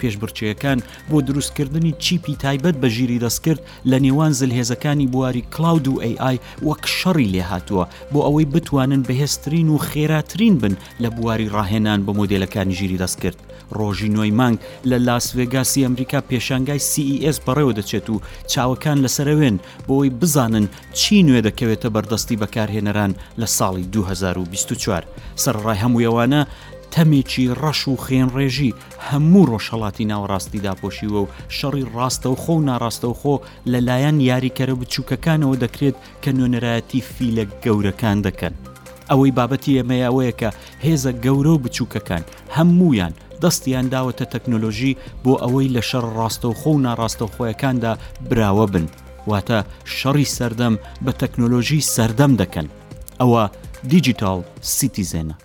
پێشبڕکێکان بۆ دروستکردنی چیپی تایبەت بە ژیری دەستکرد لە نێوان زلهێزەکانی بواری کلااود و AI وەک شەڕی لێهاتووە بۆ ئەوەی بتوانن بەهێزترین و خێراترین بن لە بواری ڕاهێنان بە مۆدێلەکانی ژیری دەستکرد. ڕۆژی نۆی مانگ لە لاس ڤێگاسی ئەمریکا پێشانگای CES بەڕێوە دەچێت و چاوەکان لەسەرەوێن بۆی بزانن چی نوێ دەکەوێتە بەردەستی بەکارهێنەران لە ساڵی 2024. سەرەڕای هەموو ئەوانە تەمێکی ڕەش و خوێنڕێژی هەموو ڕۆژهەڵاتی ناوەڕاستی داپۆشیوە و شەڕی ڕاستەوخۆ و ناڕاستەوخۆ لە لایەن یاریکەرە بچووکەکانەوە دەکرێت کە نوێنەرایەتی فیلە گەورەکان دەکەن. ئەوەی بابەتی ئێمەیە ئەوەیە کە هێزە گەورە و بچووکەکان هەموویان دەستیان داوەتە تەکنۆلۆژی بۆ ئەوەی لە شەڕە ڕاستەوخۆ و ناڕاستەوخۆیەکاندا براوە بن، واتە شەڕی سەردەم بە تەکنۆلۆژی سەردەم دەکەن. ئەوە دیجیتاڵ سیتیزێنە.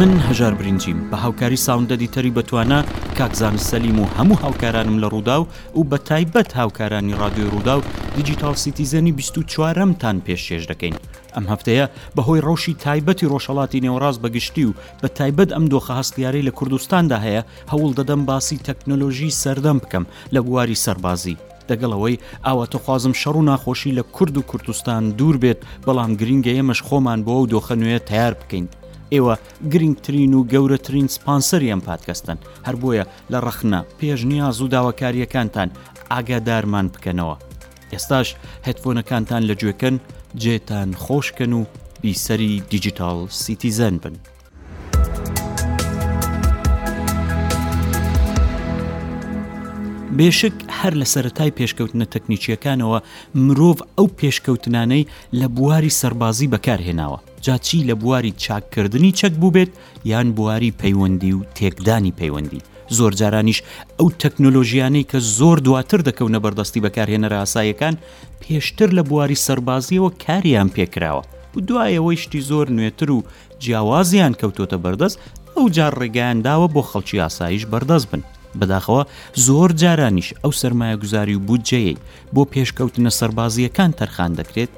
من هەژار برنجیم بە هاوکاری ساوندەدی تەری بەتوانە کاکزان سەلیم و هەموو هاوکارانم لە ڕوودا و و بە تایبەت هاوکارانی ڕادیۆی ڕوودا و دیجیتال سیتیزەنی 24متان پێشێش دەکەین ئەم هەفتەیە بەهۆی ڕەوشی تایبەتی ڕۆژهڵاتی نێوەڕاست بەگشتی و بە تایبەت ئەم دۆخە هەستیارەی لە کوردستاندا هەیە هەوڵ دەدەم باسی تەکنەلۆژی سەردەم بکەم لە بواری سەربازی دەگەڵ ئەوەی ئاواتەخوازم شەڕ و ناخۆشی لە کورد و کوردستان دوور بێت بەڵام گرینگە ئێمەش خۆمان بۆ ئەو دۆخە نوێ تیار بکەین ئێوە گرنگترین و گەورەترین سپانسەری ئەم پادکەستن هەر بۆیە لە ڕەخنە پێشنیاز و داواکاریەکانتان ئاگادارمان بکەنەوە ئێستاش هەتفۆنەکانتان لە گوێکەن جێتان خۆشکەن و بیسەری دیجیتال سیتیزەن بن. بێشک هەر لە سەرەتای پێشکەوتنە تەکنیکیەکانەوە مرۆڤ ئەو پێشکەوتنانەی لە بواری سەربازی بەکارهێناوە جاچی لە بواری چاککردنی چەک بووبێت یان بواری پەیوەندی و تێکدانی پەیوەندی زۆر جارانیش ئەو تەکنۆلۆژیانەی کە زۆر دواتر دەکەونە بەردەستی بەکارهێنەرە ئاسایەکان پێشتر لە بواری سەربازیەوە کاریان پێکراوە دوایەوەی شتی زۆر نوێتر و جیاوازیان کەوتۆتە بەردەست ئەوجا ڕێگەیان داوە بۆ خەڵکی ئاسایش بەردەست بن بەداخەوە زۆر جارانیش ئەو سەرمایە گوزاری و بودجەیەی بۆ پێشکەوتنە سەربازییەکان تەرخان دەکرێت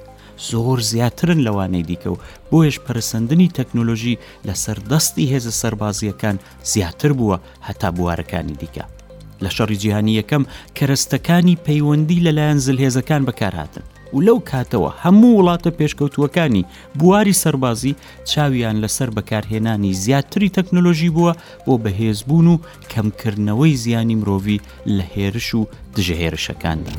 زۆر زیاترن لەوانەی دیکە و بۆیش پەرسەندنی تەکنۆلۆژی لەسەر دەستی هێزە سەربازییەکان زیاتر بووە هەتا بوارەکانی دیکە لە شەڕی جیهانی یەکەم کەرەستەکانی پەیوەندی لەلایەن زلهێزەکان بەکارهاتن و لەو کاتەوە هەموو وڵاتە پێشکەوتووەکانی بواری سەربازی چاویان لەسەر بەکارهێنانی زیاتری تەکنۆلۆژی بووە بۆ بەهێزبوون و کەمکردنەوەی زیانی مرۆڤی لە هێرش و دژە هێرشەکاندا.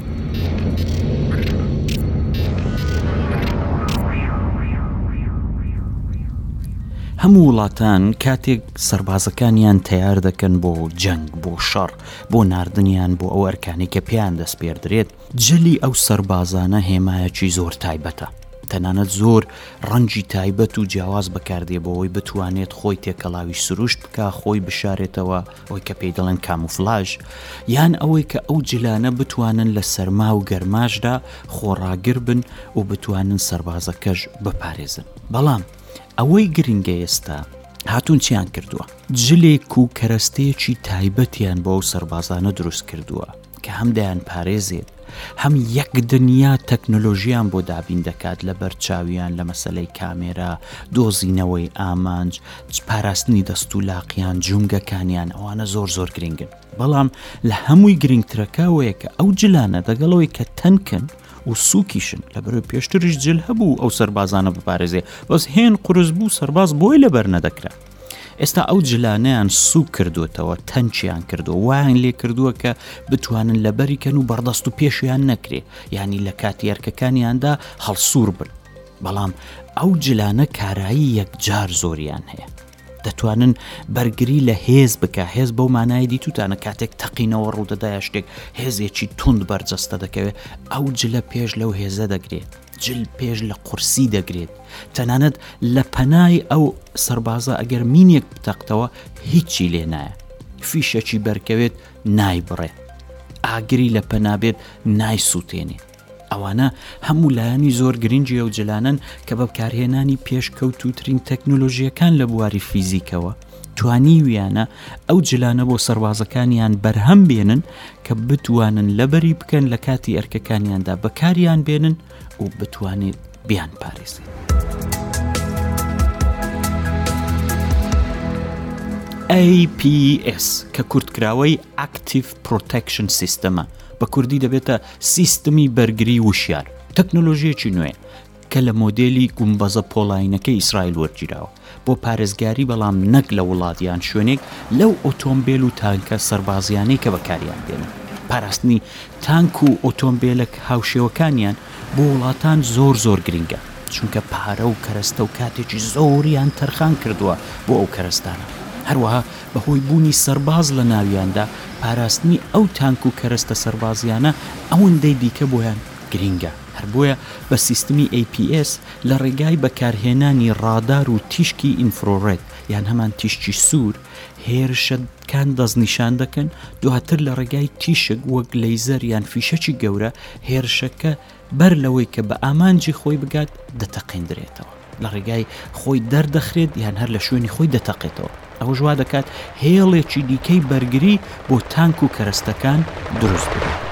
هەموو وڵاتان کاتێک سەربازەکانیان تەیار دەکەن بۆ جەنگ بۆ شەڕ بۆ ناردنیان بۆ ئەو ئەرکانەی کە پێیان دەسپێردرێت جلی ئەو سەربازانە هێمایەکی زۆر تایبەتە، تەنانەت زۆر ڕەنگی تایبەت و جیاواز بەکاردێ بۆوەی بتوانێت خۆی تێکەڵاوی سروشت بکا، خۆی بشارێتەوە، ئەوەی کە پێی دەڵێن کاموفلاژ، یان ئەوەی کە ئەو جلانە بتوانن لە سەرما و گەرماشدا خۆڕاگر بن و بتوانن سەربازەکەش بپارێزن. بەڵام ئەوەی گرنگە ئێستا هاتوون چیان کردووە؟ جلێک و کەرەستەیەکی تایبەتیان بۆ ئەو سەربازانە دروست کردووە، کە هەم دەیانپارێزێت، هەم یەک دنیا تەکنۆلۆژیان بۆ دابین دەکات لە بەرچاویان لە مەسەلەی کامێرا، دۆزینەوەی ئامانج، پاراستنی دەست و لاقیان، جومگەکانیان، ئەوانە زۆر زۆر گرنگن. بەڵام لە هەمووی گرنگترەکە ئەوەیە کە ئەو جلانە دەگەڵەوەی کە تەنکن و سووکیشن لە بەرەوەی پێشتریش جل هەبوو ئەو سەربازانە بپارێزێ بەس هێن قورس بوو سەرباز بۆی لەبەر نەدەکرا. ئێستا ئەو جلانیان سوک کردوێتەوە تەنچیان کردو وایان لێ کردووە کە بتوانن لەبەری کەن و بەڕدەست و پێشیان نەکرێ ینی لە کاتی ئەرکەکانیاندا هەڵسوور بن بەڵام ئەو جلانە کارایی یەکجار زۆریان هەیە دەتوانن بەرگری لە هێز بکە هێز بەو مانای دیتوتانە کاتێک تەقینەوە ڕوودەدایە شتێک هێزێکی تونند بەرجەستە دەکەوێت ئەو جلە پێش لەو هێزە دەگرێت جل پێش لە قورسی دەگرێت تەنانەت لە پەنای ئەو سەربازە ئەگەر مینێک بتەقتەوە هیچی لێ نایە فیشەکی بەرکەوێت نایبڕێ ئاگری لە پەنابێت نایسووتێنێ ئەوانە هەموو لایەنی زۆر گرنگی ئەو جلانن کە بە بکارهێنانی پێشکەوتوترین تەکنۆلۆژیەکان لە بواری فیزیکەوە توانیویانە ئەو جلانە بۆ سەربازەکانیان بەرهەم بێنن کە بتوانن لەبەری بکەن لە کاتی ئەرکەکانیاندا بەکاریان بێنن و بتوانێت بیان پارێزێت. APS کە کورتکراوەی Active Protection سیستەمە بە کوردی دەبێتە سیستمی بەرگری وشیار تەکنۆلۆژیەکی نوێ کە لە مۆدێلی گومبەزە پۆڵاینەکەی ئیسرائیل وەرگیراوە بۆ پارێزگاری بەڵام نەک لە وڵات یان شوێنێک لەو ئۆتۆمبێل و تانکە سەربازیانەی کە بەکاریان دێنن پاراستنی تانک و ئۆتۆمبێلە هاوشێوەکانیان بۆ وڵاتان زۆر زۆر گرنگە چونکە پارە و کەرەستە و کاتێکی زۆریان تەرخان کردووە بۆ ئەو کەرەستانە هەروەها بەهۆی بوونی سەرباز لە ناویاندا پاراستنی ئەو تانک و کەرەستە سەربازیانە ئەوەندەی دیکە بۆیان گرنگە هەر بۆیە بە سیستمی APS لە ڕێگای بەکارهێنانی ڕادار و تیشکی ئینفرۆڕێد یان هەمان تیشکی سوور هێرشەکان دەستنیشان دەکەن دواتر لە ڕێگای تیشک وەک لەیزەر یان فیشەکی گەورە هێرشەکە بەر لەوەی کە بە ئامانجی خۆی بگات دەتەقێندرێتەوە. لە ڕێگای خۆی دەردەخرێت یان هەر لە شوێنی خۆی دەتەقێتەوە ئەوەش وا دەکات هێڵێکی دیکەی بەرگری بۆ تانک و کەرەستەکان دروست بکات.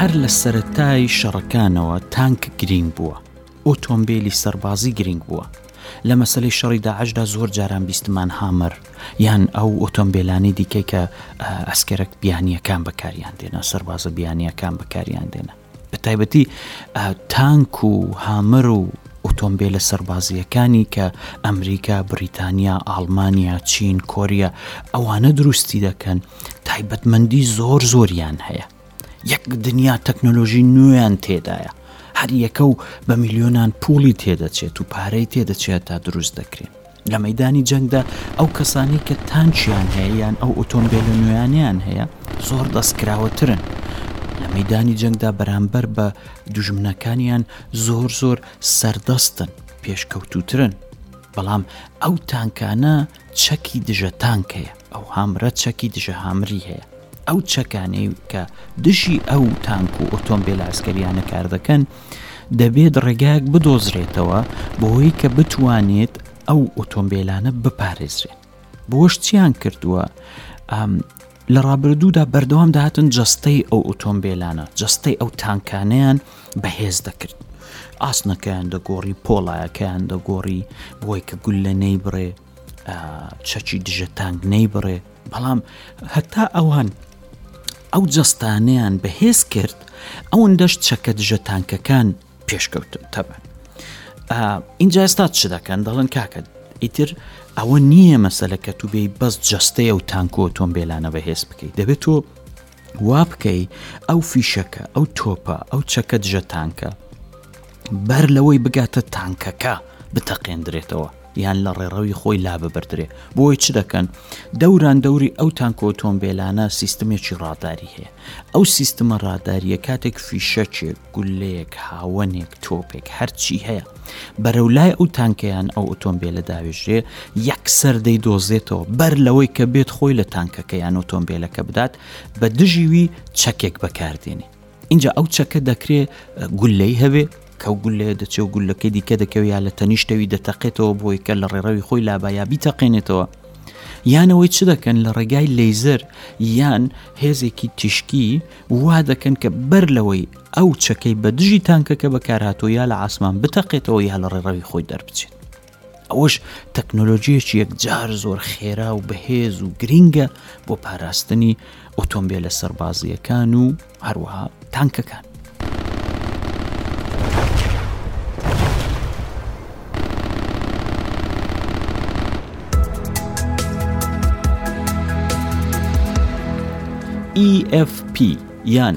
هەر لە سەرەتای شەڕەکانەوە تانک گرینگ بووە ئۆتۆمبیلی سەربازی گرنگ بووە لە مەسلەی شەڕی داعشدا زۆر جاران بیستمان هامەر یان ئەو ئۆتۆمبێلانەی دیکەی کە ئەسکەرە بیانییەکان بەکاریان دێنە سەربازە بیانییەکان بەکاریان دێنە بە تایبەتی تانک و هامر و ئۆتۆمبیلە سەربازیەکانی کە ئەمریکا بریتانیا ئاڵمانیا چین کۆریە ئەوانە دروستی دەکەن تایبەتمەندی زۆر زۆریان هەیە یەک دنیا تەکنۆلۆژی نوێیان تێدایە هەر یەکە و بە میلیۆنان پوڵی تێدەچێت و پارەی تێدەچێت تا دروست دەکرێن لە مەدانی جەنگدا ئەو کەسانی کە تانچیان هەیە یان ئەو ئۆتۆمبیلە نوێیانیان هەیە زۆر دەستکراوەترن لە مەدانی جەنگدا بەرامبەر بە دوژمنەکانیان زۆر زۆر سەردەستن پێشکەوتوترن بەڵام ئەو تانکانە چەکی دژە تانک هەیە ئەو هامرە چەکی دژە هامری هەیە ئەو چەکانەی کە دژی ئەو تانک و ئۆتۆمبیل ئاسکەریانە کار دەکەن دەبێت ڕێگایەک بدۆزرێتەوە بۆی کە بتوانێت ئەو ئۆتۆمبیلانە بپارێزرێت بۆشتیان کردووە لە ڕابردوودا بەردەوام دەهاتن جەستەی ئەو ئۆتۆمبیلانە جەستەی ئەو تانکانیان بەهێز دەکرد ئاسنەکەیان دەگۆڕی پۆڵایەکەیان دەگۆڕی بۆی کە گول لە نەی بڕێ چەکی دژە تانگ نەی بڕێ بەڵام هەتا ئەوان ئەو جەستانیان بەهێز کرد ئەوەن دەشت چەکە دژە تانکەکان پێشکەوتن تەبەن ئینجا ئێستا چ دەکەن دەڵن کاکەن ئیتر ئەوە نییە مەسەلە کە تو بێی بەس جستەیە و تانکۆ تۆم بێلانە بەهێز بکەیت دەبێت تۆ وا بکەی ئەو فیشەکە ئەو تۆپە ئەو چەکە دژە تانکە بەر لەوەی بگاتە تانکەکە بتەقێندرێتەوە یان لە ڕێڕەوی خۆی لاببردرێ بۆی چ دەکەن دەوران دەوری ئەو تانکۆتۆمبیلانە سیستمێکی ڕاداری هەیە ئەو سیستمە ڕاداریە کاتێک فیشەکێک گولەیەک هاوەنێک تۆپێک هەرچی هەیە بەرەو لای ئەو تانکەیان ئەو ئۆتۆمبیل لە داوێژێ یەک سەردەی دۆزێتەوە بەر لەوەی کە بێت خۆی لە تانکەکەیان ئۆتۆمبیلەکە بدات بە دژیوی چەکێک بەکاردێنێ ئینجا ئەو چەکە دەکرێ گولەی هەوێ کەو گولەیە دەچێ و گولەکەی دیکە دەکەوێت یا لە تەنیشتەوی دەتەقێتەوە بۆی کە لە ڕێڕەوی خۆی لابایابی تەقێنێتەوە یانەوەی چ دەکەن لە ڕێگای لەیزەر یان هێزێکی تیشکی وا دەکەن کە بەر لەوەی ئەو چەکەی بە دژی تانکەکە بەکارهاتۆ یا لە ئاسمان بتەقێتەوە یا لە ڕێڕەوی خۆی دەربچێت ئەوەش تەکنۆلۆژیەکی یەکجار زۆر خێرا و بەهێز و گرینگە بۆ پاراستنی ئۆتۆمبیلە سەربازیەکان و هەروەها تانکەکان. EFP یان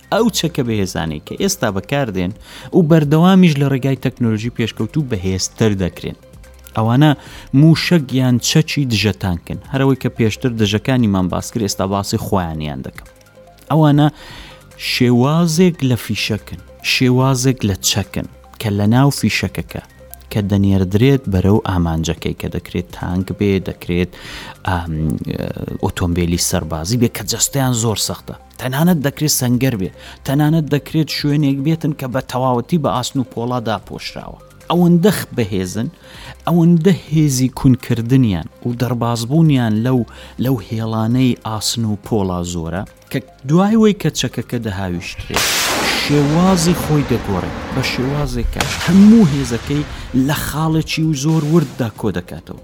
ئەو چەکە بەهێزانەی کە ئێستا بەکاردێن و بەردەوامیش لە ڕێگای تەکنۆلژی پێشکەوتوو بەهێزتر دەکرێن ئەوانە موشک یان چەچی دژەتانکن هەرەوەی کە پێشتر دژەکانیمان باسکرد ئێستا باسی خۆیانیان دەکەم ئەوانە شێوازێک لە فیشەکن شێوازێک لە چەکن کە لە ناو فیشەکەکە کە دەنێردرێت بەرەو ئامانجەکەی کە دەکرێت تانک بێ دەکرێت ئۆتۆمبیلی سەربازی بێ کە جستیان زۆر سەختە تەنانەت دەکرێت سەنگەر بێت، تەنانەت دەکرێت شوێنێک بێتن کە بە تەواوەتی بە ئاسن و پۆڵا داپۆشراوە. ئەوەندە بەهێزن، ئەوەندە هێزی کونکردنیان و دەربازبوونیان لەو لەو هێڵانەی ئاسن و پۆڵا زۆرە کە دوای وەی کە چەکەکە دەهاویشترێت شێوازی خۆی دەگۆڕێت بە شێوازێکە هەموو هێزەکەی لە خاڵێکی و زۆر ورددا کۆ دەکاتەوە.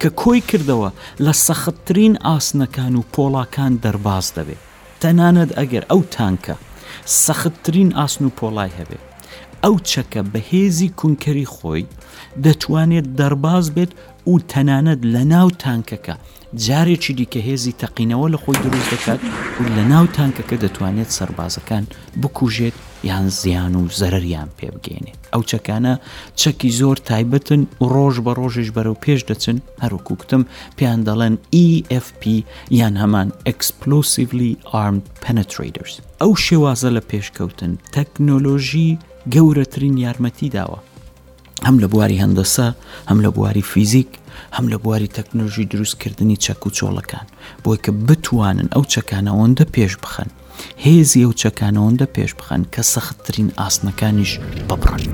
کە کۆی کردەوە لە سەختترین ئاسنەکان و پۆڵاکان دەرباز دەبێت تەنانەت ئەگەر ئەو تانکە سەختترین ئاسن و پۆڵای هەبێت ئەو چەکە بە هێزی کونکەری خۆی دەتوانێت دەرباز بێت و تەنانەت لە ناو تانکەکە جارێکی دیکە هێزی تەقینەوە لە خۆی دروست دەکات و لە ناو تانکەکە دەتوانێت سەربازەکان بکوژێت یان زیان و زەرریان پێبگەێنێت ئەو چەکانە چەکی زۆر تایبەتن و ڕۆژ بە ڕۆژیش بەرەو پێش دەچن هەروکو گوتم پێیان دەڵێن EFP یان هەمان Explosively Armed Penetrators ئەو شێوازە لە پێشکەوتن تەکنۆلۆژی گەورەترین یارمەتی داوە هەم لە بواری هەندەسە هەم لە بواری فیزیک هەم لە بواری تەکنۆژی دروستکردنی چەک و چۆڵەکان بۆی کە بتوانن ئەو چەکانەوەندە پێش بخەن هێزی ئەو چەکانەوەندە پێش بخەن کە سەختترین ئاسنەکانیش ببڕن.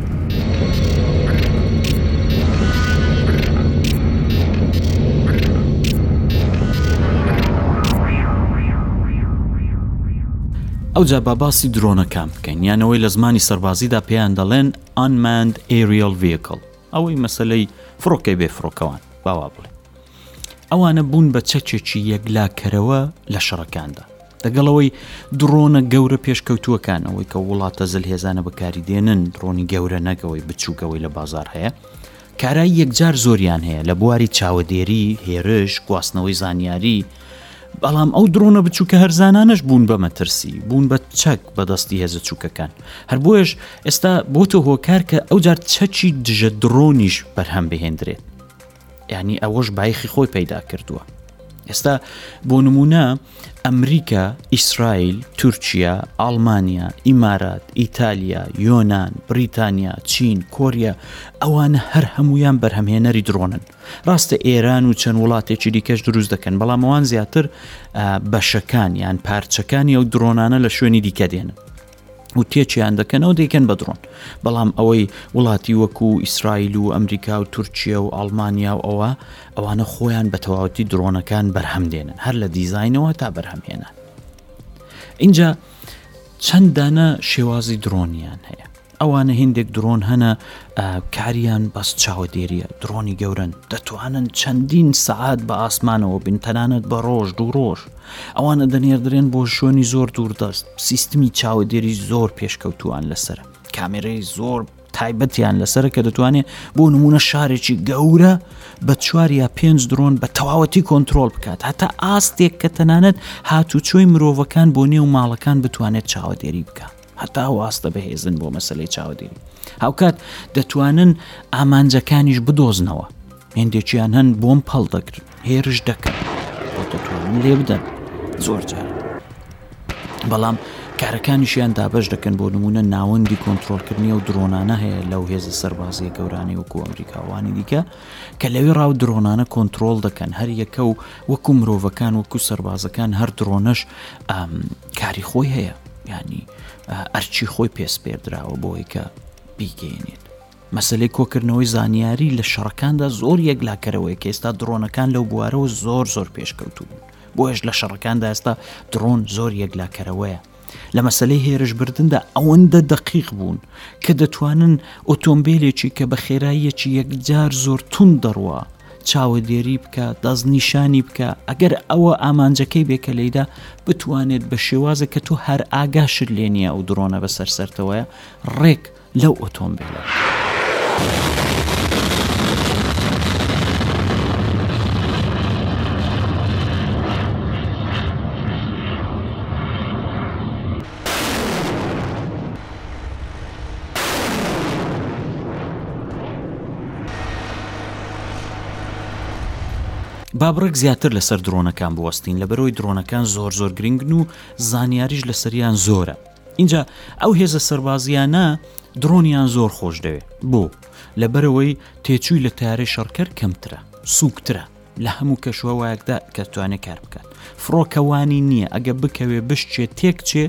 ئەوجا با باسی درۆنەکان بکەین یانەوەی لە زمانی سەربازیدا پێیان دەڵێن ئەنماند ئەریال ڤیکل ئەوەی مەسلەی فڕۆکەی بێ فڕۆکەوان باوا بڵێ ئەوانە بوون بە چەکێکی یەکلاکەرەوە لە شەڕەکاندا دەگەڵەوەی دڕۆنە گەورە پێشکەوتووەکانەوەی کە وڵاتە زل هێزانە بەکاری دێنن دڕۆنی گەورە نەگەوەی بچووکەوەی لە بازار هەیە کارای یەکجار زۆریان هەیە لە بواری چاوەدێری هێرش گواستنەوەی زانیاری بەڵام ئەو درۆنە بچووکە هەرزانانش بوون بە مەترسی بوون بە چەک بەدەستی هێزە چووکەکان هەر بۆیش ئێستا بۆتە هۆکار کە ئەو جار چەکی دژە درۆنیش بەرهەم بهێندرێت یانی ئەوەش بایخی خۆی پەیدا کردووە ئێستا بۆ نمونە ئەمریکا ئیسرائیل تورکیا ئاڵمانیا ئیمارات ئیتالیا یۆناان بریتانیا چین کۆریە ئەوانە هەر هەمویان بەرهەمهێنەری درۆنن ڕاستە ئێران و چەند وڵاتێکی دیکەش دروست دەکەن بەڵام ئەوان زیاتر بەشەکان یان پارچەکانی ئەو درۆنانە لە شوێنی دیکە دێنن و تێچیان دەکەنەوە دەیکەن بە دڕۆن بەڵام ئەوەی وڵاتی وەکو ئیسرائیل و ئەمریکا و تورکیا و ئەڵمانیا و ئەوە ئەوانە خۆیان بە تەواوەتی درۆنەکان بەرهەم دێنن هەر لە دیزینەوە تا بەرهەمهێنە اینجا چەند دانە شێوازی درۆنیان هەیە ئەوانە هندێک درۆن هەنە کاریان بەس چاوەدێریە درۆنی گەورن دەتوانن چەندین سەعات بە ئاسمانەوە بین تەنانەت بە ڕۆژ دوو ڕۆژ ئەوانە دەنێردرێن بۆ شوێنی زۆر دووردەست سیستمی چاوەدێری زۆر پێشکەوتووان لەسرە کامێرەی زۆر تایبەتیان لەسرە کە دەتوانێت بۆ نمونە شارێکی گەورە بە چوار یا پێنج درۆن بە تەواوەتی کۆنتترۆل بکات هەتا ئاستێک کە تەنانەت هاتوچۆی مرۆڤەکان بۆ نێو ماڵەکان بتوانێت چاوەدێری بکات. هەتا و ئاستە بەهێزن بۆ مەسەلەی چاوەدێری هاوکات دەتوانن ئامانجەکانیش بدۆزنەوە هێندێکیان هەن بۆم پەڵ دەگرن هێرش دەکەن بۆ دەتوانن لێ بدەن زۆر جار بەڵام کارەکانیشیان دابش دەکەن بۆ نمونە ناوەندی کۆنتترۆلکردنی و درۆنانە هەیە لەو هێزە سەربازیە گەورانەی وەکو ئەمریکاوانی دیکە کە لەوێ ڕاو درۆنانە کۆنتترۆل دەکەن هەر یەکە و وەکو مرۆڤەکان وەکو سەربازەکان هەر درۆنەش کاری خۆی هەیە یانی ئەرچی خۆی پێسپێردراوە بۆی کە بیگەێنێت مەسلەی کۆکردنەوەی زانیاری لە شەڕەکاندا زۆر یەکلاکەرەوەی کە ئێستا درۆنەکان لەو بوارەوە زۆر زۆر پێشکەوتوو بوون بۆش لە شەڕەکاندا ئێستا درۆن زۆر یەکلاکەرەوەیە لە مەسلەی هێرشبردندا ئەوەندە دەقیق بوون کە دەتوانن ئۆتۆمبیلێکی کە بە خێراییەکی یەکجار زۆر تون دەڕوە چاوەدێری بکە دەستنیشانی بکە ئەگەر ئەوە ئامانجەکەی بێ کە لێیدا بتوانێت بە شێوازە کە تۆ هەر ئاگاشت لێ نییە ئەو دڕۆنە بەسەر سەرتەوەیە ڕێک لەو ئۆتۆمبیلە. با بڕێک زیاتر لەسەر درۆنەکان بوەستین لە بەرەوەی درۆنەکان زۆر زۆر گرنگن و زانیاریش لە سەریان زۆرە اینجا ئەو هێزە سەربازیانە درۆنیان زۆر خۆش دەوێت بۆ لە بەرەوەی تێچووی لە تارەی شەڕکەر کەمترە سوکترە لە هەموو کەشوهەوایەکدا کەرتوانێ کار بکات فڕۆکە وانی نییە ئەگە بکەوێ بشتێ تێک چێ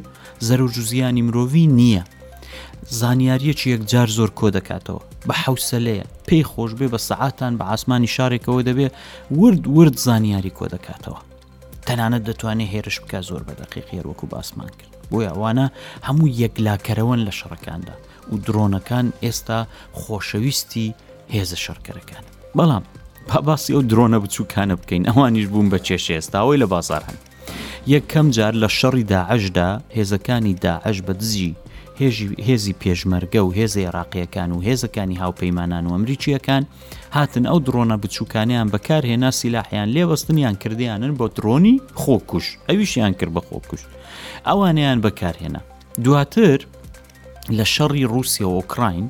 زەرو جوزیانی مرۆڤی نییە زانیاریەکی یەکجار زۆر کۆ دەکاتەوە بە حوسەلەیە پێی خۆش بێ بە سەعاتان بە ئاسمانی شارێکەوە دەبێ ورد ورد زانیاری کۆ دەکاتەوە تەنانەت دەتوانێت هێرش بکە زۆر بە دەقیق هێروەکو باسمان کرد بۆ یاوانە هەموو یەکلاکەرەوەن لە شەڕەکاندا و درۆنەکان ئێستا خۆشەویستی هێزە شەڕکەرەکانە بەڵام با باسی ئەو درۆنە بچووکانە بکەین ئەوانیش بوون بە کێشە ئێستا ئەوەی لە بازار هەن یەکەم جار لە شەڕی داعشدا هێزەکانی داعش بە دزی هێژی هێزی پێشمەرگە و هێزە عێراقیەکان و هێزەکانی هاوپەیمانان و ئەمریکیەکان هاتن ئەو دڕۆنە بچووکانیان بەکارهێنا سیلاحیان لێوەستنیان کردیانن بۆ درۆنی خۆکوش ئەویشیان کرد بە خۆکوش ئەوانیان بەکارهێنا دواتر لە شەڕی ڕووسیە و ئۆکراین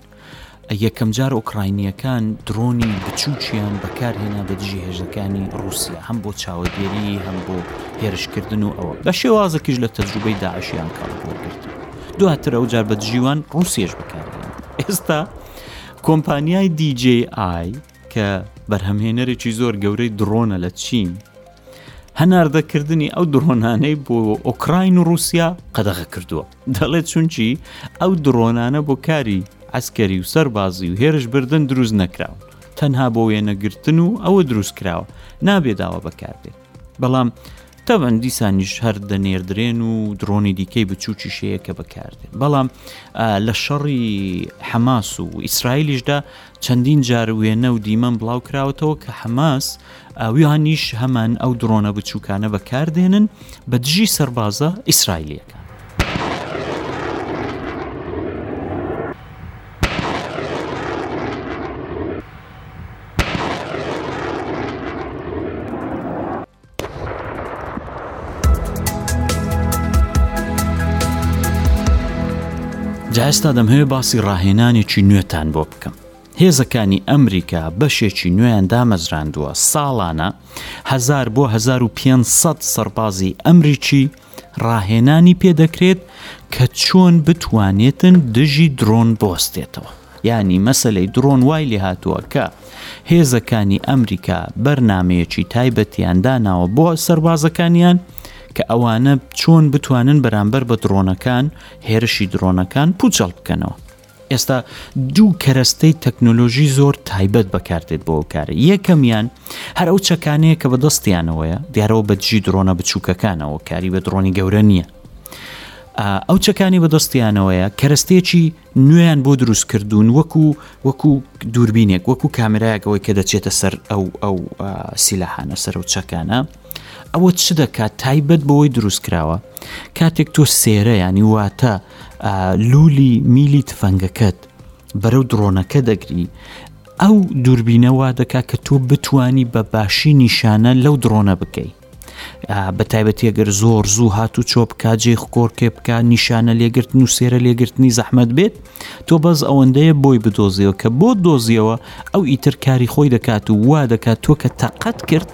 یەکەمجار ئۆکراینیەکان درۆنی بچووکیان بەکارهێنا بە دژی هێژەکانی ڕووسیا هەم بۆ چاوەگێری هەم بۆ هێرشکردن و ئەوە بە شێوازەکیش لە تەجروبەی داعشیان کاڵک وەرگرت دواتر ئەو جار بە دژیوان ڕووسێش بکارێن ئێستا کۆمپانیای DJI کە بەرهەمهێنەرێکی زۆر گەورەی درۆنە لە چین هەناردەکردنی ئەو درۆنانەی بۆ ئۆکراین و رووسیا قەدەغە کردووە دەڵێت چونکی ئەو دڕۆنانە بۆ کاری عەسکەری و سەربازی و هێرش بردن دروست نەکراون تەنها بۆ وێنەگرتن و ئەوە دروست کراوە نابێ داوە بەکاربێت بەڵام تەبەن دیسانیش هەر دەنێردرێن و دڕۆنی دیکەی بچووکی شەیە کە بەکاردێن بەڵام لە شەڕی حەماس و ئیسرائیلیشدا چەندین جار وێنە و دیمەن بڵاوکراوەتەوە کە حەماس ئەویانیش هەمان ئەو دڕۆنە بچووکانە بەکاردێنن بە دژی سەربازە ئیسرائیلەکە. جا ئێستا دەمهەوێ باسی ڕاهێنانێکی نوێتان بۆ بکەم هێزەکانی ئەمریکا بەشێکی نوێیان دامەزراندووە ساڵانە هزار بۆ 1500 سەربازی ئەمریکی ڕاهێنانی پێدەکرێت کە چۆن بتوانێتن دژی درۆن بۆستێتەوە ینی مەسلەی درۆن وای لێ هاتووە کە هێزەکانی ئەمریکا بەرنمەیەکی تایبەتیان داناوە بۆ سربازەکانیان کە ئەوانە چۆن بتوانن بەرامبەر بە درۆنەکان هێرشی درۆنەکان پوچەڵ بکەنەوە ئێستا دوو کەرەستەی تەکنۆلۆژی زۆر تایبەت بەکاردێت بۆ ئەو کارە یەکەمیان هەر ئەو چەکانەیە کە بەدەستیانەوەیە دیارەوە بەدژی درۆنە بچووکەکانەوە کاری بە درۆنی گەورە نییە ئەو چەکانی بەدەستیانەوەیە کەرەستێکی نوێیان بۆ دروست کردوون وەکو وەکو دووربینێک وەکو کامرایەکەوەی کە دەچێتە سەر ئەو ئەو سیلاحانە سەر و چەکانە ئەوە چ دەکات تایبەت بەوەی دروست کراوە کاتێک تۆ سێرە ینی واتە لولی میلی تفەنگەکەت بەرەو دڕۆنەکە دەگری ئەو دووربینەوە دەکا کە تۆ بتانی بە باشی نیشانە لەو دڕۆنە بکەیت بە تایبەتی گەر زۆر زوو هات و چۆ بکات جێ خکۆرکێ بکە نیشانە لێگرتن و سێرە لێگرتنی زەحمت بێت تۆ بەس ئەوەندەیە بۆی بدۆزیەوە کە بۆت دۆزیەوە ئەو ئیتر کاری خۆی دەکات و وا دەکات تۆ کە تەقەت کرد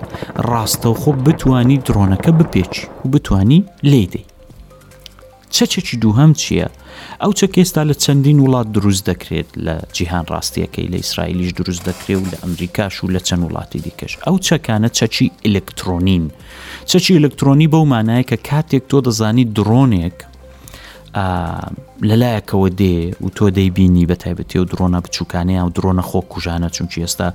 ڕاستەوخۆ بتانی درۆنەکە بپێچی و بتانی لێی دەی چەچەکی دووهەم چییە؟ ئەو چەکێستا لە چەندین وڵات دروست دەکرێت لە جیهان ڕاستیەکەی لە ئیسرائیلیش دروست دەکرێت و لە ئەمریکاش و لە چەند وڵاتی دیکەش ئەو چەکانە چەکی ئلکترۆنین چەکی ئلکترۆنی بەو مانایە کە کاتێک تۆ دەزانی درۆنێک لەلایەکەوە دێ و تۆ دەیبینی بە تایبەتی و درۆنە بچووکانەیە و درۆنە خۆ کوژانە چونکی ئێستا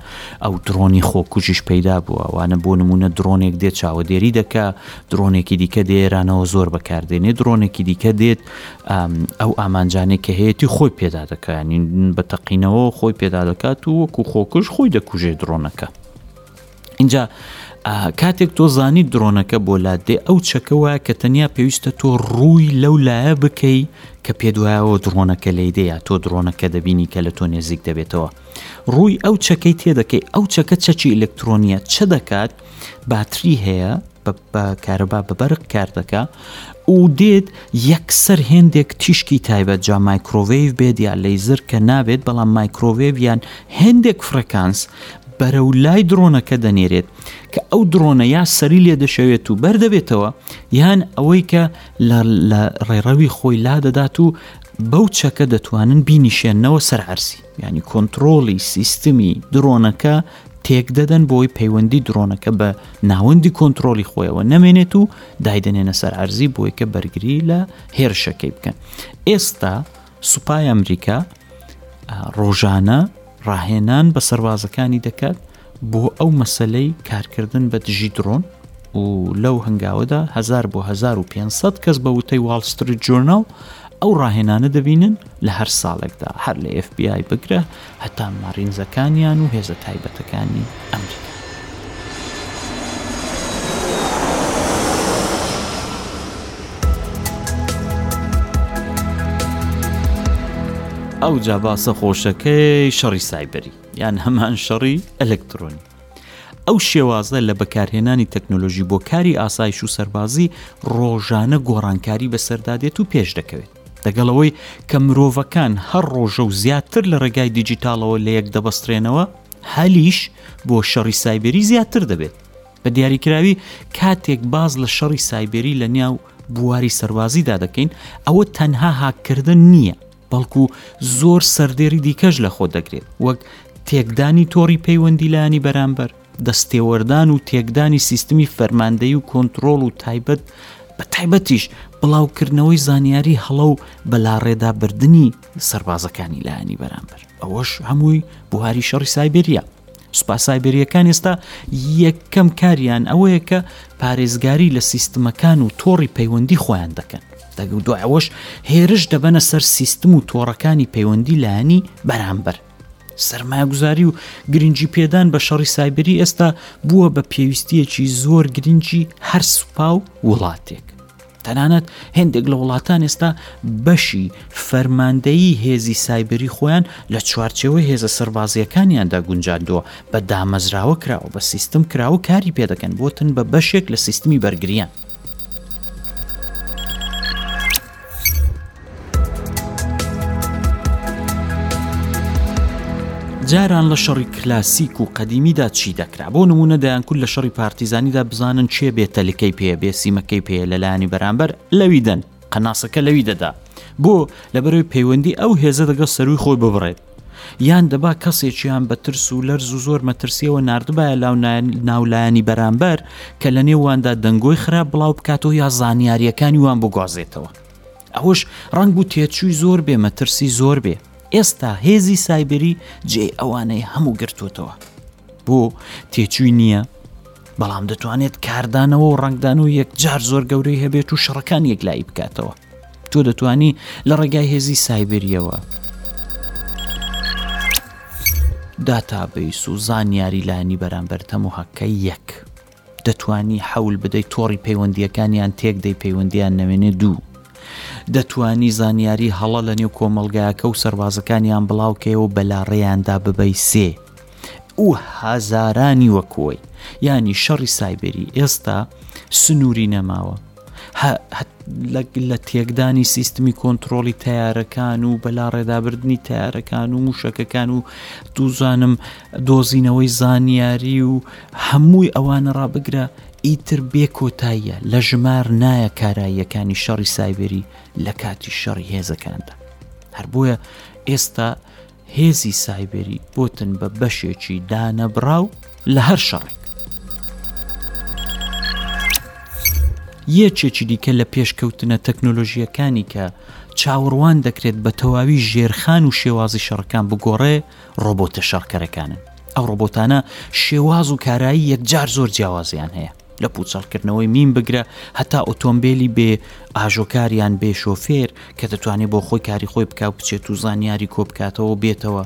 ئەو درۆنی خۆکوژیش پەیدا بووە وانە بۆ نمونە درۆنێک دێت چاوەدێری دەکا درۆنێکی دیکە دێرانەوە زۆر بەکاردێنێ درۆنێکی دیکە دێت ئەو ئامانجانێک کە هەیەی خۆی پێدا دەکەنین بە تەقینەوە خۆی پێدا دەکات و وەکو خۆکوش خۆی دەکوژێ درۆنەکە. ئینجا کاتێک تۆ زانی درۆنەکە بۆ لات دێ ئەو چەکە وایە کە تەنیا پێویستە تۆ ڕووی لەو لایە بکەی کە پێدوایەوە درۆنەکە لی دەیە تۆ درۆنەکە دەبینی کە لە تۆ نێزیک دەبێتەوە ڕووی ئەو چەکەی تێدەکەی ئەو چەکە چەکی ئەلکترۆنیە چ دەکات باتری هەیە بە کارەبا بە بەرق کار دەکا و دێت یەکسەر هێندێک تیشکی تایبەت جا مایکرۆڤیف بێت یا لەیزر کە نابێت بەڵام مایکرۆڤێویان هێندێک فرەکانس بەرە و لای درۆنەکە دەنێرێت کە ئەو درۆنە یا سەری لێ دەشەوێت و بەردەبێتەوە یان ئەوەی کە لە ڕێڕەوی خۆی لا دەدات و بەو چەکە دەتوانن بینیشێنەوە سەر عرسی یانی کۆنتڕۆڵی سیستمی دڕۆنەکە تێکدەدەن بۆی پەیوەندی دڕۆنەکە بە ناوەندی کۆنتترۆلی خۆیەوە نەمێنێت و دایدەنێنە سەر ئارزی بۆی کە بەرگری لە هێرشەکەی بکەن ئێستا سوپای ئەمریکا ڕۆژانە ڕاهێنان بە سەربازەکانی دەکات بۆ ئەو مەسەلەی کارکردن بە دژی دڕۆن و لەو هەنگاوەدا هزار بۆ 1500 کەس بە وتەی واڵ ستریت جۆرناڵ ئەو ڕاهێنانە دەبینن لە هەر ساڵێکدا هەر لە FBI بگرە هەتا مارینزەکانیان و هێزە تایبەتەکانی ئەمریکا ئەو جا باسە خۆشەکەی شەڕی سایبەری یان هەمان شەڕی ئەلکترۆنی. ئەو شێوازە لە بەکارهێنانی تەکنۆلۆژی بۆ کاری ئاسایش و سەربازی ڕۆژانە گۆڕانکاری بەسەردادێت و پێش دەکەوێت. دەگەڵەوەی کە مرۆڤەکان هەر ڕۆژە و زیاتر لە ڕێگای دیجیتالەوە لە یەک دەبەسترێنەوە، هەلیش بۆ شەڕی سایبری زیاتر دەبێت. بە دیاریکراوی کاتێک باز لە شەڕی سایبری لە نێو بواری سەربازیدا دەکەین، ئەوە تەنها هاککردن نییە، بەڵکو زۆر سەردێری دیکەش لە خۆ دەگرێت وەک تێکدانی تۆڕی پەیوەندی لانی بەرامبەر دەستێوەردان و تێکدانی سیستمی فەرماندەی و کۆنتترۆل و تایبەت بە تایبەتیش بڵاوکردنەوەی زانیاری هەڵە و بەلاڕێدا بردننی سربازەکانی لایەنی بەرامبەر ئەوەش هەمووی بواری شەڕی سایبریە سوپا سایبریەکان ئێستا یەکەم کاریان ئەوەیە کە پارێزگاری لە سیستمەکان و تۆڕی پەیوەندی خۆیان دەکەن دەگە دو ئەوەش هێرش دەبەنە سەر سیستم و تۆڕەکانی پەیوەندی لایەنی بەرامبەر سرمایگوزاری و گرنگجی پێدان بە شەڕی سایبری ئێستا بووە بە پێویستیەکی زۆر گرنگی هەر سوپا و وڵاتێک تەنانەت هێندێک لە وڵاتان ئێستا بەشی فەرماندەیی هێزی سایبری خۆیان لە چوارچەوەی هێزە سەربازیەکانیاندا گونجاندووە بە دامەزراوە کراوە بە سیستم کراوە کاری پێدەکەن بۆتن بە بەشێک لە سیستمی بەرگریان. جاران لە شەڕی کلاسیک و قەدیمیدا چی دەکرا بۆ نمونە دەیانکول لە شەڕی پارتیزانیدا بزانن چێ بێ تەلکەی پێ بێ سیمەکەی پێ لەلانی بەرامبەر لەوی دەن قەناسەکە لەوی دەدا بۆ لە بەرەوەی پەیوەندی ئەو هێزە دەگەڵ سەروی خۆی ببڕێت یان دەبا کەسێکیان بە ترس و لەرز و زۆر مەترسیەوە نردبایە لاو ناولایانی بەرامبەر کە لە نێواندا دەنگۆی خراپ بڵاو بکاتەوە یا زانیاریەکانی وان بگوازێتەوە ئەوەش ڕەنگ بوو تێچووی زۆر بێ مەترسی زۆر بێ ئێستا هێزی سایبری جێی ئەوانەی هەموو گرتوتەوە بۆ تێچووی نییە بەڵام دەتوانێت کاردانەوە و ڕنگدان و یەکجار زۆر گەورەی هەبێت و شەڕەکان یەکلایی بکاتەوە تۆ دەتانی لە ڕێگای هێزی سایبریەوە داتابیس و زانیاری لانی بەرامبەر تەموهکە یەک دەتوانی حەول بدەی تۆڕی پەیوەندییەکانیان تێکدەی پەیوەندیان نەوێنێ دوو. دەتوانی زانیاری هەڵە لە نێو کۆمەلگاکە و سەربازەکانیان بڵاوکەیە و بەلاڕێیاندا ببەی سێ. و هەزارانی وەکوی. یانی شەڕی سایبری ئێستا سنوری نەماوە. لە تێکدانی سیستمی کۆنتترۆڵی تارەکان و بەلا ڕێدابردننی تارەکان و موشەکەکان و دووزانم دۆزینەوەی زانیاری و هەمووی ئەوانە ڕابگرە ئیتر بێ کۆتاییە لە ژمار نایە کاراییەکانی شەڕی سایبری لە کاتی شەڕی هێزەکاندا هەر بۆیە ئێستا هێزی سایبری بۆتن بە بەشێکی دانەبڕاو لە هەر شەڕێک. یەکێکی دیکە لە پێشکەوتنە تەکنۆلۆژییەکانی کە چاوەڕوان دەکرێت بە تەواوی ژێرخان و شێوازی شەڕەکان بگۆڕێ ڕۆبۆتە شەڕکەرەکانن ئەو ڕۆبۆتانە شێواز و کارایی یەکجار زۆر جیاوازیان هەیە لە پوچەڵکردنەوەی مین بگرە هەتا ئۆتۆمبیلی بێ ئاژۆکاریان بێ شۆفێر کە دەتوانێت بۆ خۆی کاری خۆی بک و بچێت و زانیاری کۆبکاتەوە بێتەوە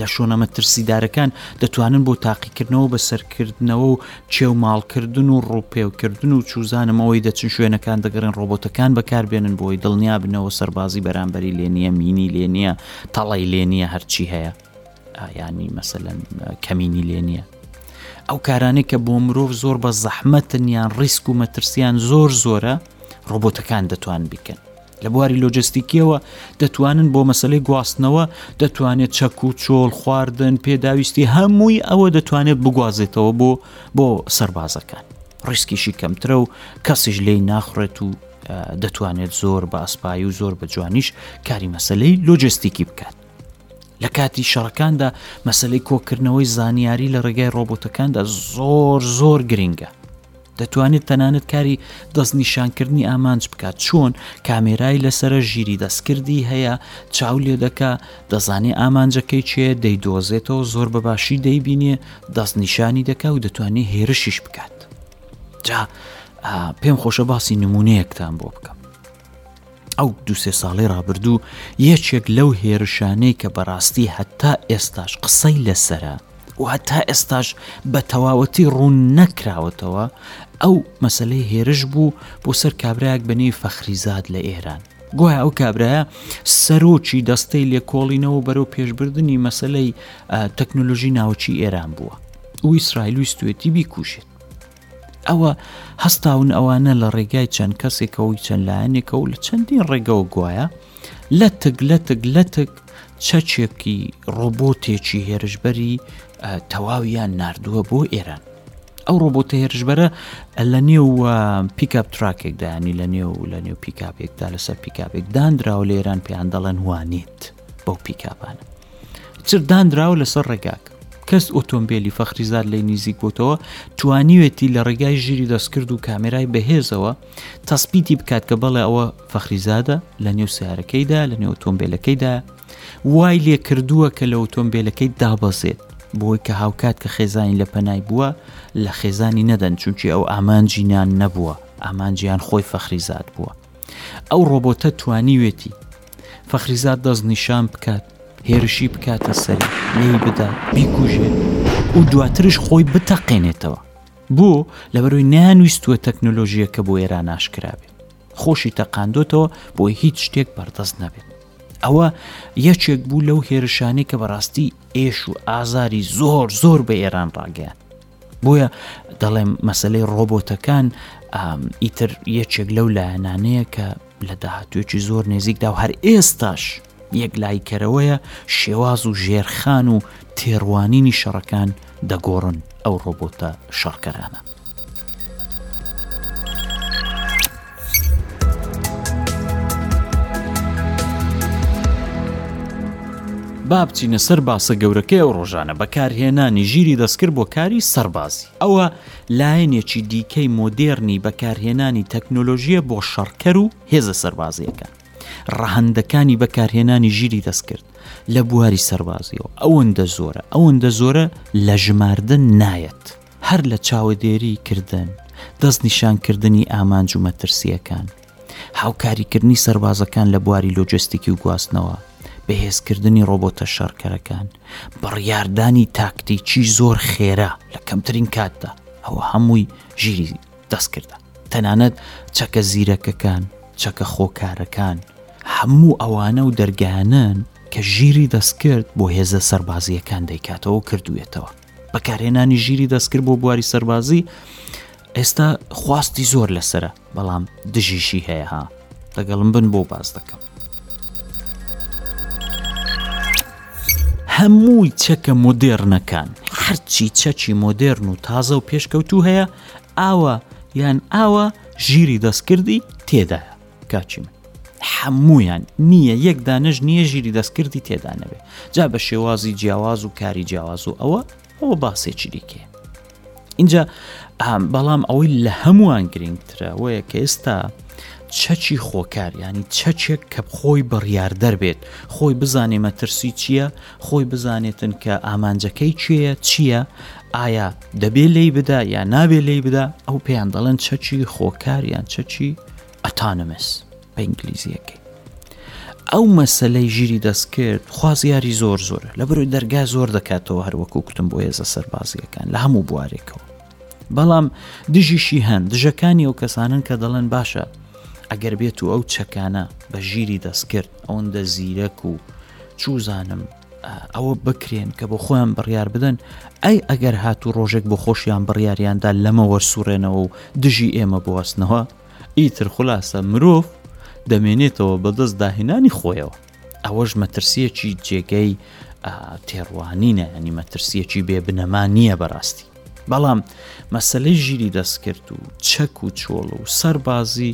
لە شوۆنە مەترسیدارەکان دەتوانن بۆ تاقیکردنەوە بە سەرکردنەوە و چێو ماڵکردن و ڕوپێوکردن و چوزانمەوەی دەچن شوێنەکان دەگەڕێن ڕۆبۆتەکان بەکاربێنن بۆی دڵنیا بنەوە سەربازی بەرامبەری لێنیە مینی لێنیە تەڵی لێنیە هەرچی هەیە یانی مەسەلەن کەمینی لێ نییە ئەو کارانەی کە بۆ مرۆڤ زۆر بە زەحمەتن یان ڕیسک و مەترسیان زۆر زۆرە ڕۆبۆتەکان دەتوان بکەن لە بواری لۆجستیکیەوە دەتوانن بۆ مەسلەی گواستنەوە دەتوانێت چەک و چۆڵ خواردن پێداویستی هەمووی ئەوە دەتوانێت بگوازێتەوە بۆ بۆ سربازەکان ڕیسکیشی کەمترە و کەسیش لی ناخڕێت و دەتوانێت زۆر بە ئەسپایی و زۆر بە جوانیش کاری مەسلەی لۆجستیکی بکات لە کاتی شەڕەکاندا مەسلەی کۆکردنەوەی زانیاری لە ڕێگای ڕۆبۆتەکاندا زۆر زۆر گرنگە دەتوانێت تەنانەت کاری دەست نیشانکردنی ئامانج بکات چۆن کامێرای لەسرە ژیری دەستکردی هەیە چاو لێ دەکا دەزانێ ئامانجەکەی چێ دەیدۆزێتەوە زۆر بەباشی دەیبینێ دەست نیشانی دەکا و دەتوانێت هێرشیش بکات جا پێم خۆشە باسی نمونەیەکتان بۆ بکەم ئەو دوو سێ ساڵەی ڕابردوو یەکێک لەو هێرشانەی کە بەڕاستی هەتا ئێستاش قسەی لەسرە و هەتا ئێستاش بە تەواوەتی ڕوون نەکراوەتەوە ئەو مەسلەی هێرش بوو بۆ سەر کابراەک بەنی فەخریزاد لە ئێران گوایە ئەو کابراە سەرۆکی دەستەی لێکۆڵینەوە بەرەو پێشبردننی مەسلەی تەکنۆلۆژی ناوچی ئێران بووە و ئیسرائیل ویستێتی بیکوشێت ئەوە هەستاون ئەوانە لە ڕێگای چەند کەسێکەوەی چەند لایەنێکەوە لە چەندین ڕێگەوە گوایە لەتک لەتک لەتک چەچێکی ڕۆبۆتێکی هێرشبەری تەواویان نردووە بۆ ئێران ئەو ڕۆبۆتە هێرشبەرە لە نێو پیکاپ تراکێکدانی لە نێو لە نێو پیکاپێکدا لەسەر پیکاپێک دانراوە لە ئێران پێیان دەڵێن وانیت بەو پیکاپانە چرداندراوە لەسەر ڕێگاکە کەس ئۆتۆمبیلی فەخریزار لی نزیک بۆتەوە توانیوێتی لە ڕێگای ژیری دەستکرد و کامێرای بەهێزەوە تەسبیتی بکات کە بەڵێ ئەوە فەخریزادە لە نێو سیارەکەیدا لە نێو ئۆتۆمبیلەکەیدا وای لێ کردووە کە لە ئۆتۆمبیلەکەی دابەزێت بۆی کە هاوکات کە خێزانی لە پەنای بووە لە خێزانی نەدەن چونکی ئەو ئامانجینان نەبووە ئامانجیان خۆی فەخریزاد بووە ئەو ڕۆبۆتە توانیوێتی فەخریزاد دەست نیشان بکات، هێرشی بکاتە سەری، لێی بدات، بیکوژێت و دواتریش خۆی بتەقێنێتەوە. بۆ؟ لەبەرئەوەی نەیانویستووە تەکنۆلۆژییەکە بۆ ئێران ئاشکرا بێت. خۆشی تەقاندۆتەوە بۆی هیچ شتێک بەردەست نەبێت. ئەوە یەکێک بوو لەو هێرشانەی کە بەڕاستی ئێش و ئازاری زۆر زۆر بە ئێران ڕاگەیان. بۆیە دەڵێم مەسلەی ڕۆبۆتەکان ئیتر یەکێک لەو لایەنانەیە کە لە داهاتوێکی زۆر نێزیکدا و هەر ئێستاش یەکلایکەرەوەیە شێواز و ژێرخان و تێڕوانینی شەڕەکان دەگۆڕن ئەو ڕۆبۆتە شەڕکەرانە. با بچینە سەر باسە گەورەکەی ئەو ڕۆژانە بەکارهێنانی ژیری دەستکرد بۆ کاری سەربازی ئەوە لایەنێکی دیکەی مۆدێرنی بەکارهێنانی تەکنۆلۆژییە بۆ شەڕکەر و هێزە سەربازییەکان. ڕەهندەکانی بەکارهێنانی ژیری دەستکرد لە بواری سەربازیەوە ئەوەندە زۆرە ئەوەندە زۆرە لە ژماردن نایەت هەر لە چاوەدێری کردن دەست نیشانکردنی ئامانج و مەترسیەکان هاوکاریکردنی سەربازەکان لە بواری لۆجستیکی و گواستنەوە، بەهێزکردنی ڕۆبۆتە شەڕکەرەکان، بڕیاردانی تاکتیکی زۆر خێرا لە کەمترین کاتدا، ئەوە هەمووی ژیری دەستکردە. تەنانەت چەکە زیرەکەکان، چەکە خۆکارەکان، هەموو ئەوانە و دەرگایانەن کە ژیری دەستکرد بۆ هێزە سەربازییەکان دەیکاتەوە و کردوویەتەوە. بەکارهێنانی ژیری دەستکرد بۆ بواری سەربازی ئێستا خواستی زۆر لەسرە بەڵام دژیشی هەیە ها لەگەڵم بن بۆ باز دەکەم هەمووی چەکە مۆدێرنەکان هەرچی چەکی مۆدێرن و تازە و پێشکەوتوو هەیە ئاوە یان ئاوە ژیری دەستکردی تێدایە کاکی من حەمویان نییە یەک دانش نییە ژیری دەستکردی تێدا نەبێ جا بە شێوازی جیاواز و کاری جیاواز و ئەوە ئەوە باسێکی دیکێ اینجا بەڵام ئەوەی لە هەمووان گرنگترە وەیە کە ئێستا چەچی خۆکار ینی چەچێک کە خۆی بڕیار دەربێت خۆی بزانێ مەترسی چییە خۆی بزانێتن کە ئامانجەکەی کێیە چییە ئایا دەبێ لی بدا یا نابێ لی بدا ئەو پێیان دەڵێن چەچی خۆکاریان چەچی ئەتانمس بە ئینگلیزیەکەی ئەو مەسلەی ژیری دەست کرد خوازیاری زۆر زۆر لە بەرەوەی دەرگای زۆر دەکاتەوە هەروەکو کوتم بۆ هێزە سەربازیەکان لە هەموو بوارێکەوە بەڵام دژیشی هەن دژەکانی ئەو کەسانن کە دەڵێن باشە ئەگەر بێت و ئەو چەکانە بە ژیری دەستکرد ئەوەندە زیرەک و چوزانم ئەوە بکرێن کە بۆ خۆیان بڕیار بدەن ئەی ئەگەر هات و ڕۆژێک بۆ خۆشیان بڕیاریاندا لەمە وەرسوڕێنەوە و دژی ئێمە بوەستنەوە ئیتر خلاصە مرۆڤ دەمێنێتەوە بەدەست داهێنانی خۆیەوە ئەوەش مەترسیەکی جێگەی تێڕوانینە ینی مەترسیەکی بێ بنەما نییە بەڕاستی بەڵام مەسلەی ژیری دەستکرد و چەک و چۆڵ و سەربازی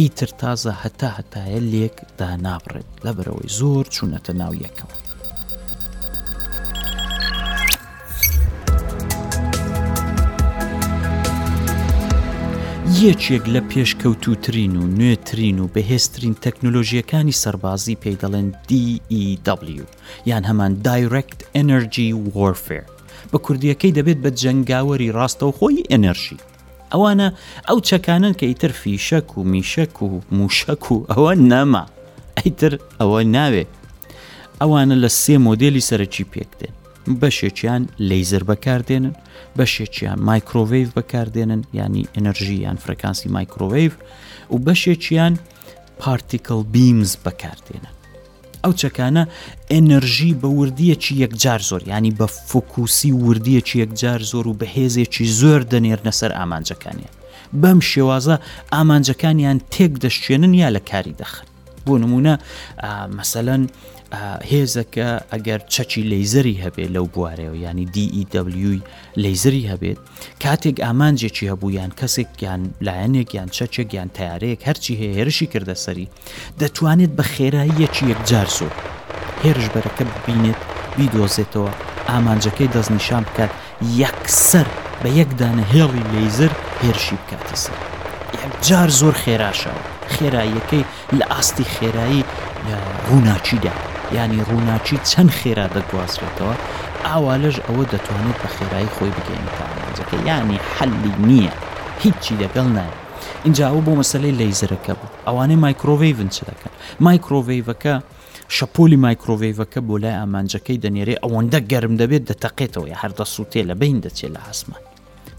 ئیتر تازە هەتا هەتایە لێک دا نابڕێت لەبەرەوەی زۆر چوونەتە ناو یەکەوە یەکێک لە پێشکەوتووترین و نوێترین و بەهێزترین تەکنۆلۆژیەکانی سەربازی پێی دەڵێن DEW یان هەمان دایرکت ئەنەرجی وەرفێر بە کوردیەکەی دەبێت بە جەنگاوەری ڕاستەوخۆی ئەنەرژی ئەوانە ئەو چەکانن کە ئیتر فیشەک و میشەک و موشەک و ئەوە نەما ئەیتر ئەوە ناوێ ئەوانە لە سێ مۆدلی سەرەکی پێکدێن بەشێکیان لەیزەر بەکاردێنن بەشێکیان مایکرۆڤیف بەکاردێنن ینی ئەنەرژی یان فرەکانسی مایکرۆڤیف و بەشێکیان پارتیکل بیمز بەکاردێنن ئەو چەکانە ئەنەرژی بە وردیەکی یەکجار زۆر ینی بە فکوسی وردیەکی یەکجار زۆر و بەهێزێکی زۆر دەنێرنە سەر ئامانجەکانیان بەم شێوازە ئامانجەکانیان تێک دەشتێنن یا لە کاری دەخن بۆ نمونە مەسەەن هێزەکە ئەگەر چەکی لەیزەری هەبێت لەو بوارەوە ینی DEW لەیزەری هەبێت کاتێک ئامانجێکی هەبوویان کەسێک یان لایەنێک یان چەچێک یان تارەیەک هەرچی هەیە هێرشی کردە سەری دەتوانێت بە خێراییەکی یەکجار زۆر هێرش بەرەکە ببینێت بیدۆزێتەوە ئامانجەکەی دەستنیشان بکات یەکسەر بە یەک دانە هێڵی لەیزەر هێرشی بکاتە سەر یەکجار زۆر خێراشەوە خێراییەکەی لە ئاستی خێرایی ڕووناکیدا یانی ڕووناکی چەند خێرا دەگوازرێتەوە ئاوالەش ئەوە دەتوانێت بە خێرایی خۆی بگەێنێتە ئامانجەکە یانی حەلی نییە هیچی لەگەڵ نایە اینجا ئەو بۆ مەسلەی لەیزرەکە بوو ئەوانەی مایکرۆڤیڤن چ دەکەن مایکرۆڤیڤەکە شەپۆلی مایکرۆڤەیڤەکە بۆ لای ئامانجەکەی دەنێرێ ئەوەندە گەرم دەبێت دەتەقێتەوە یا هەردەسووتێ لە بین دەچێت لە ئاسمان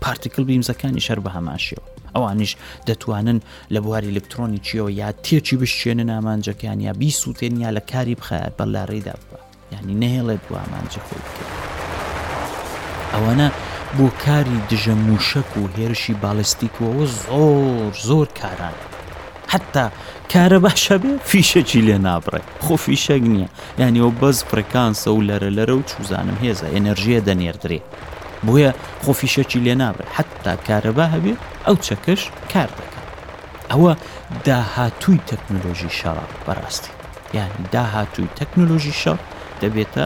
پارتیکل بیمزەکانی شەر بە هەماشەوە ئەوانیش دەتوانن لە بواری الکترۆنی چیەوە یا تێکی بشێنن ئامانجەکان یا بیسووتێن یا لە کاری بخات بە لاڕێدا بە ینی نەهێڵێت بۆ ئامانجی خۆی ئەوانە بۆ کاری دژە موشەک و هێرشی باڵستیکەوە زۆر زۆر کاران حەتا کارەباش هەبێ فیشەکی لێ نابڕێ خۆ فیشەک نییە یانیەوە بەس فرەکانسە و لەرە لەرە و چوزانم هێزە ئەنەرژیە دەنێردرێ بۆیە خۆ فیشەکی لێ نابێ حەتا کارەبا هەبێ ئەو چەکەش کار دەکات ئەوە داهاتووی تەکنۆلۆژی شەڕە بەڕاستی یان داهاتووی تەکنۆلۆژی شەڕ دەبێتە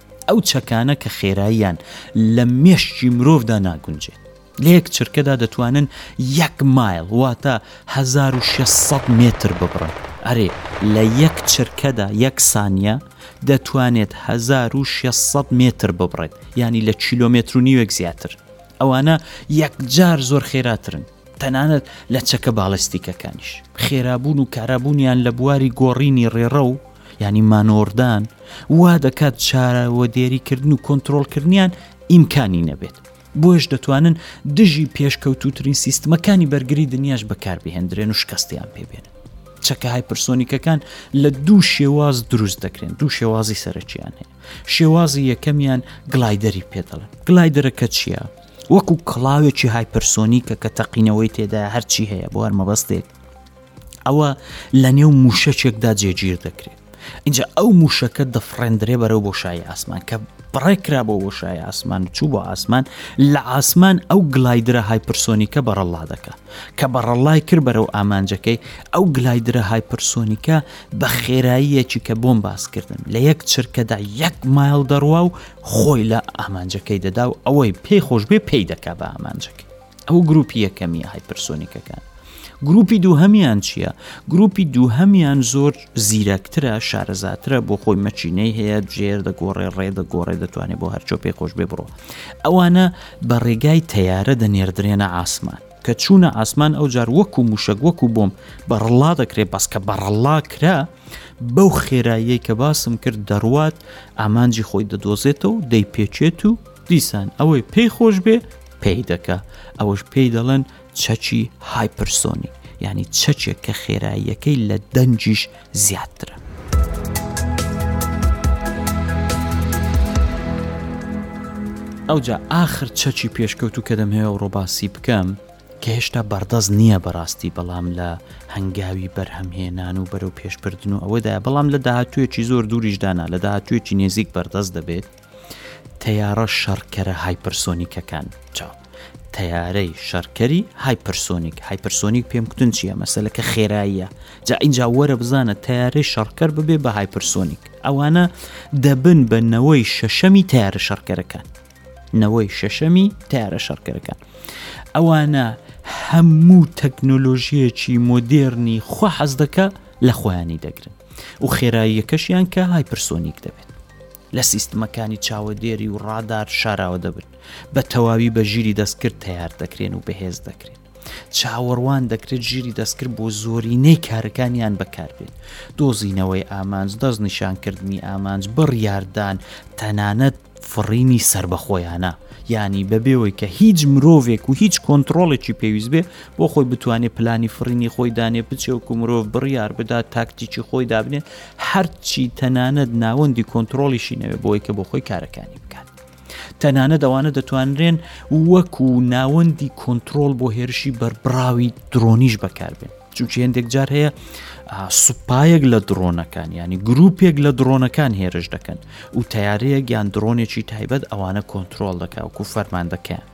ئەو چەکانە کە خێراییان لە مێشکی مرۆڤدا ناگونجێت. لە یەک چرکەدا دەتوانن یەک مایل واتە هەزار و شەش سەد مێتر ببڕن. ئەرێ لە یەک چرکەدا یەک سانیە دەتوانێت هەزار و شەش سەد مێتر ببڕێت یانی لە کیلۆمێتر و نیوێک زیاتر. ئەوانە یەکجار زۆر خێراترن. تەنانەت لە چەکە باڵستیکەکانیش خێرابوون و کارابوونیان لە بواری گۆڕینی ڕێڕە و ینی مانۆردان وا دەکات چارەوە دێریکردن و کۆنتترۆلکردنیان ئیمکانی نەبێت بۆش دەتوانن دژی پێشکەوتوترین سیستمەکانی بەرگری دنیاش بەکاربهێندرێن و شکستیان پێبێن چەکە های پرسۆنیکەکان لە دوو شێواز دروست دەکرێن دوو شێوازی سەرەکییان هەیە شێوازی یەکەمیان گلایدەری پێدەڵن گلایدەرەکە چییە؟ وەکو کڵاوێکی هایپەرسۆنیکە کە تەقینەوەی تێدایە هەرچی هەیە بۆ هەر مەبەستێک ئەوە لە نێو موشەچێکدا جێگیر دەکرێت اینجا ئەو موشەکە دەفڕێندرێ بەرەو بۆ شای ئاسمان کە بڕێکرا بۆ بۆ شای ئاسمان و چوو بۆ ئاسمان لە ئاسمان ئەو گلایدرە هایپرسۆنیکە بەڕەڵا دەکە کە بەڕەڵای کرد بەرەو ئامانجەکەی ئەو گلایدرە هایپرسۆنیکە بە خێراییەکی کە بۆم باسکردن لە یەک چرکەدا یەک مایل دەڕوا و خۆی لە ئامانجەکەی دەدا و ئەوەی پێی خۆشبێ پێی دەکا بە ئامانجەکە ئەو گروپی یەکەمیە هایپرسۆنیکەکان گروپی دووهەمیان چییە؟ گروپی دووهەمیان زۆر زیرەکترە شارەزاترە بۆ خۆی مەچینەی هەیە جێر دەگۆڕێ ڕێ دەگۆڕێ دەتوانێت بۆ هەرچۆ پێ خۆش بێ بڕۆ ئەوانە بە ڕێگای تەیارە دەنێردرێنە ئاسمان کە چوونە ئاسمان ئەوجار وەکو موشەک وەکو بۆم بەڕڵا دەکرێت بەس کە بەڕڵا کرا بەو خێراییەی کە باسم کرد دەڕوات ئامانجی خۆی دەدۆزێتەوە و دەی پێچێت و دیسان ئەوەی پێی خۆش بێ پێی دەکە ئەوەش پێی دەڵێن چەچی هایپرسۆنی ینی چەچێک کە خێراییەکەی لە دەنجیش زیادترە. ئەوجا ئاخر چەکی پێشکەوت و کەدەم هەیە و ڕۆباسی بکەم کە هێشتا بەردەست نییە بەڕاستی بەڵام لە هەنگاوی بەرهەمهێنان و بەرەو پێشبردن و ئەوەدا بەڵام لە داهاتوێکی زۆر دووریشدانا لە داهاتوێکی نێزیک بەردەست دەبێت تەیارە شەڕکەرە هایپەرسۆنیکەکان چا تەیارەی شەرکەری هایپەرسۆنیک هایپەرسۆنیک پێم کوتن چییە مەسلەکە خێراییە جا اینجا وەرە بزانە تەیارەی شەڕکەر ببێ بە هایپەرسۆنیک ئەوانە دەبن بە نەوەی شەشەمی تارە شەڕکەرەکان نەوەی شەشەمی تارە شەڕکەرەکان ئەوانە هەموو تەکنۆلۆژیەکی مۆدێرنی خوا حەز دەکە لە خۆیانی دەگرن و خێراییەکەشیان کە هایپرسۆنیک دەبێت لە سیستمەکانی چاوەدێری و ڕادار شاراوە دەبن بە تەواوی بە ژیری دەستکرد تیار دەکرێن و بەهێز دەکرێن چاوەڕوان دەکرێت ژیری دەستکرد بۆ زۆرینەی کارەکانیان بەکاربێت دۆزینەوەی ئامانج دەست نیشانکردنی ئامانج بڕیاردان تەنانەت فڕینی سربەخۆیانە ینی بەبێەوەی کە هیچ مرۆڤێک و هیچ کۆنتترۆڵێکی پێویست بێ بۆ خۆی بتوانێت پلانی فڕینی خۆی دانێ بچێوکو مرۆڤ بڕیار بدات تاکتیکی خۆی دابنێت هەرچی تەنانەت ناوەندی کۆنتترۆڵیشی نەوێ بۆی کە بۆ خۆی کارەکانی بکات تەنانە دەوانە دەتوانرێن وەکو ناوەندی کۆنتترۆل بۆ هێرشی بەربراوی درۆنیش بەکاربێن چونچ هێندێک جار هەیە سوپایەک لە درۆنەکان ینی گرروپێک لە درۆنەکان هێرش دەکەن و تیارەیە گیان درۆنێکی تایبەت ئەوانە کۆنتترۆل دەکاوکو فەرماندەکەیان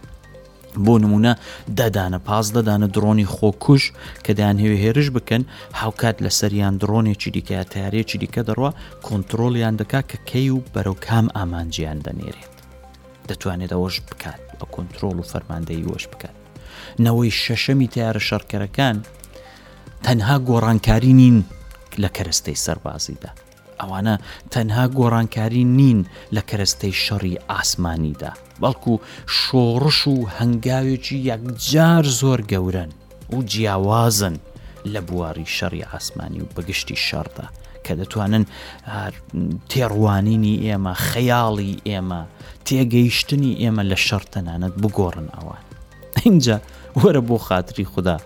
بۆ نمونە دەدانە پاس دەدانە دڕۆنی خۆکوش کە دەیان هەوێ هێرش بکەن هاوکات لە سەریان دڕۆنێکی دیکە تارێکی دیکە دەڕوە کۆنتترۆلیان دەکا کە کەی و بەرەو کام ئامانجیان دەنێرێت دەتوانێت ئەوەش بکات بە کۆنتترۆل و فەرماندەی وەش بکات نەوەی شەشەمی تارە شەڕکەرەکان تەنها گۆڕانکاری نین لە کەرەستەی سەربازیدا ئەوانە تەنها گۆڕانکاری نین لە کەرەستەی شەڕی ئاسمانیدا، بەڵکو شۆڕش و هەنگاوێکی یەکجار زۆر گەورەن و جیاوازن لە بواری شەڕی ئاسمانی و بەگشتی شەڕدا کە دەتوانن تێڕوانینی ئێمە خەیاڵی ئێمە تێگەیشتنی ئێمە لە شەڕ تەنانەت بگۆڕن ئەوان اینجا وەرە بۆ خاتری خوددا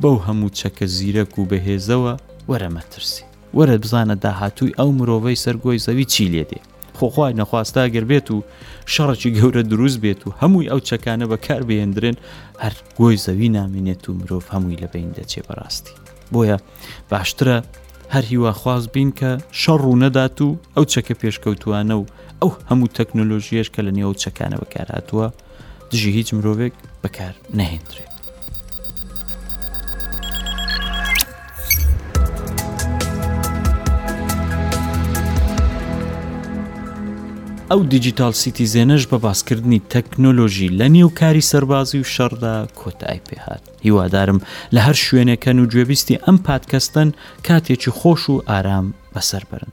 بەو هەموو چەکە زیرەک و بەهێزەوە وەرە مەترسی وەرە بزانە داهاتووی ئەو مرۆڤەی سەر گۆی زەوی چی لێ دێ خۆ خوای نەخواستا گەر بێت و شەڕێکی گەورە دروست بێت و هەمووی ئەو چەکانە بەکار بهێندرێن هەر گۆی زەوی نامێنێت و مرۆڤ هەمووی لە بین دەچێ بەڕاستی بۆیە باشترە هەر هیواخواز بین کە شەڕ ڕوو نەدات و ئەو چەکە پێشکەوتوانە و ئەو هەموو تەکنۆلۆژیەش کە لە نێو چەکانە بەکارهاتووە دژی هیچ مرۆڤێک بەکار نەهێندرێت ئەو دیجیتاڵ سیتیزێنەش بە باسکردنی تەکنۆلۆژی لە نێو کاری سەربازی و شەڕدا کۆتایی پێهات هیوادارم لە هەر شوێنێکەن و گوێبیستی ئەم پادکەستن کاتێکی خۆش و ئارام بەسەر برن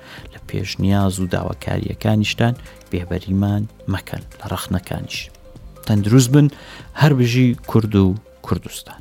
لە پێشنیاز و داواکارییەکانیشتان بێبەریمان مەکەن لە ڕەخنەکانیش تەندروست بن هەر بژی کورد و کوردستان